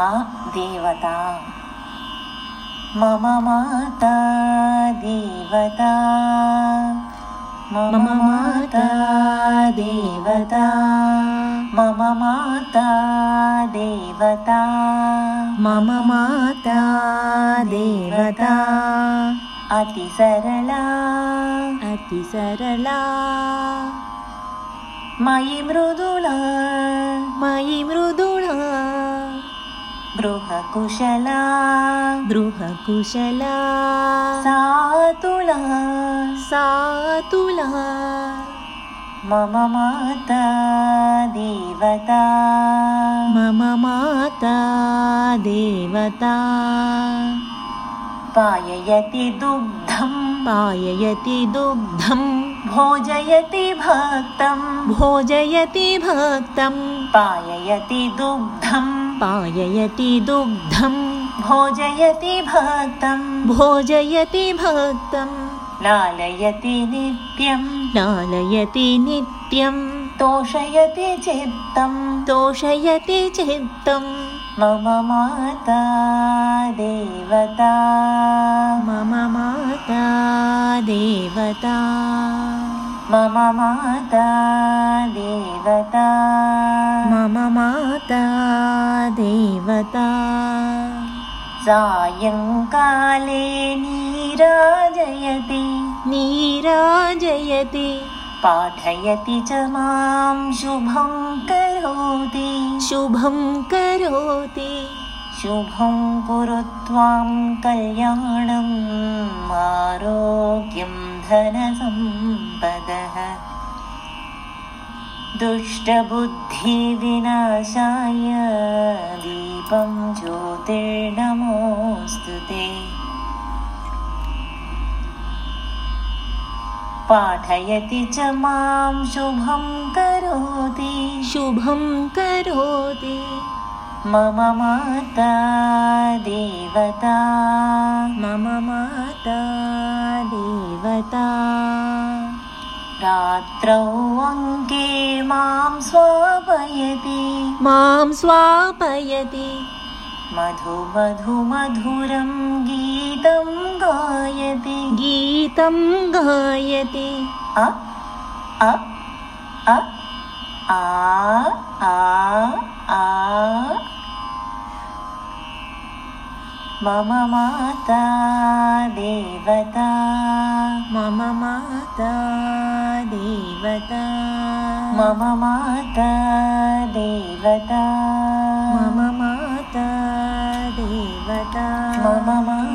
देवता। मम माता देवता। मम माता देवता। मम माता देवता। मम माता देवता। अतिसरला अतिसरला मयि मृदुला। मयि मृदुला गृहकुशला गृहकुशला सातुला। सातुला। मम माता देवता। मम माता देवता। पाययति दुग्धं। पाययति दुग्धं। भोजयति भक्तं भोजयति भक्तं पाययति दुग्धं पाययति दुग्धं भोजयति भक्तं भोजयति भक्तं लालयति नित्यं लालयति नित्यं तोषयति चित्तं तोषयति चित्तं मम माता देवता। मम माता देवता। मम माता देवता। मम माता देवता सायङ्काले नीराजयति। नीराजयति। पाठयति च मां शुभं करोति। शुभं करोति। शुभं कुरु त्वां कल्याणम् आरोग्यं धनसम्पदः दुष्टबुद्धिविनाशाय दीपं ज्योतिर्नमोऽस्तु ते। पाठयति च मां शुभं करोति। शुभं करोति। मम माता देवता। मम माता देवता रात्रौ अङ्के मां स्वापयति। मां स्वापयति। मधु मधु मधुरं गीतं गायति। गीतं गायति। अ अ अ आ आ आ। मम माता देवता। मम माता देवता। मम माता देवता। मम माता देवता। मम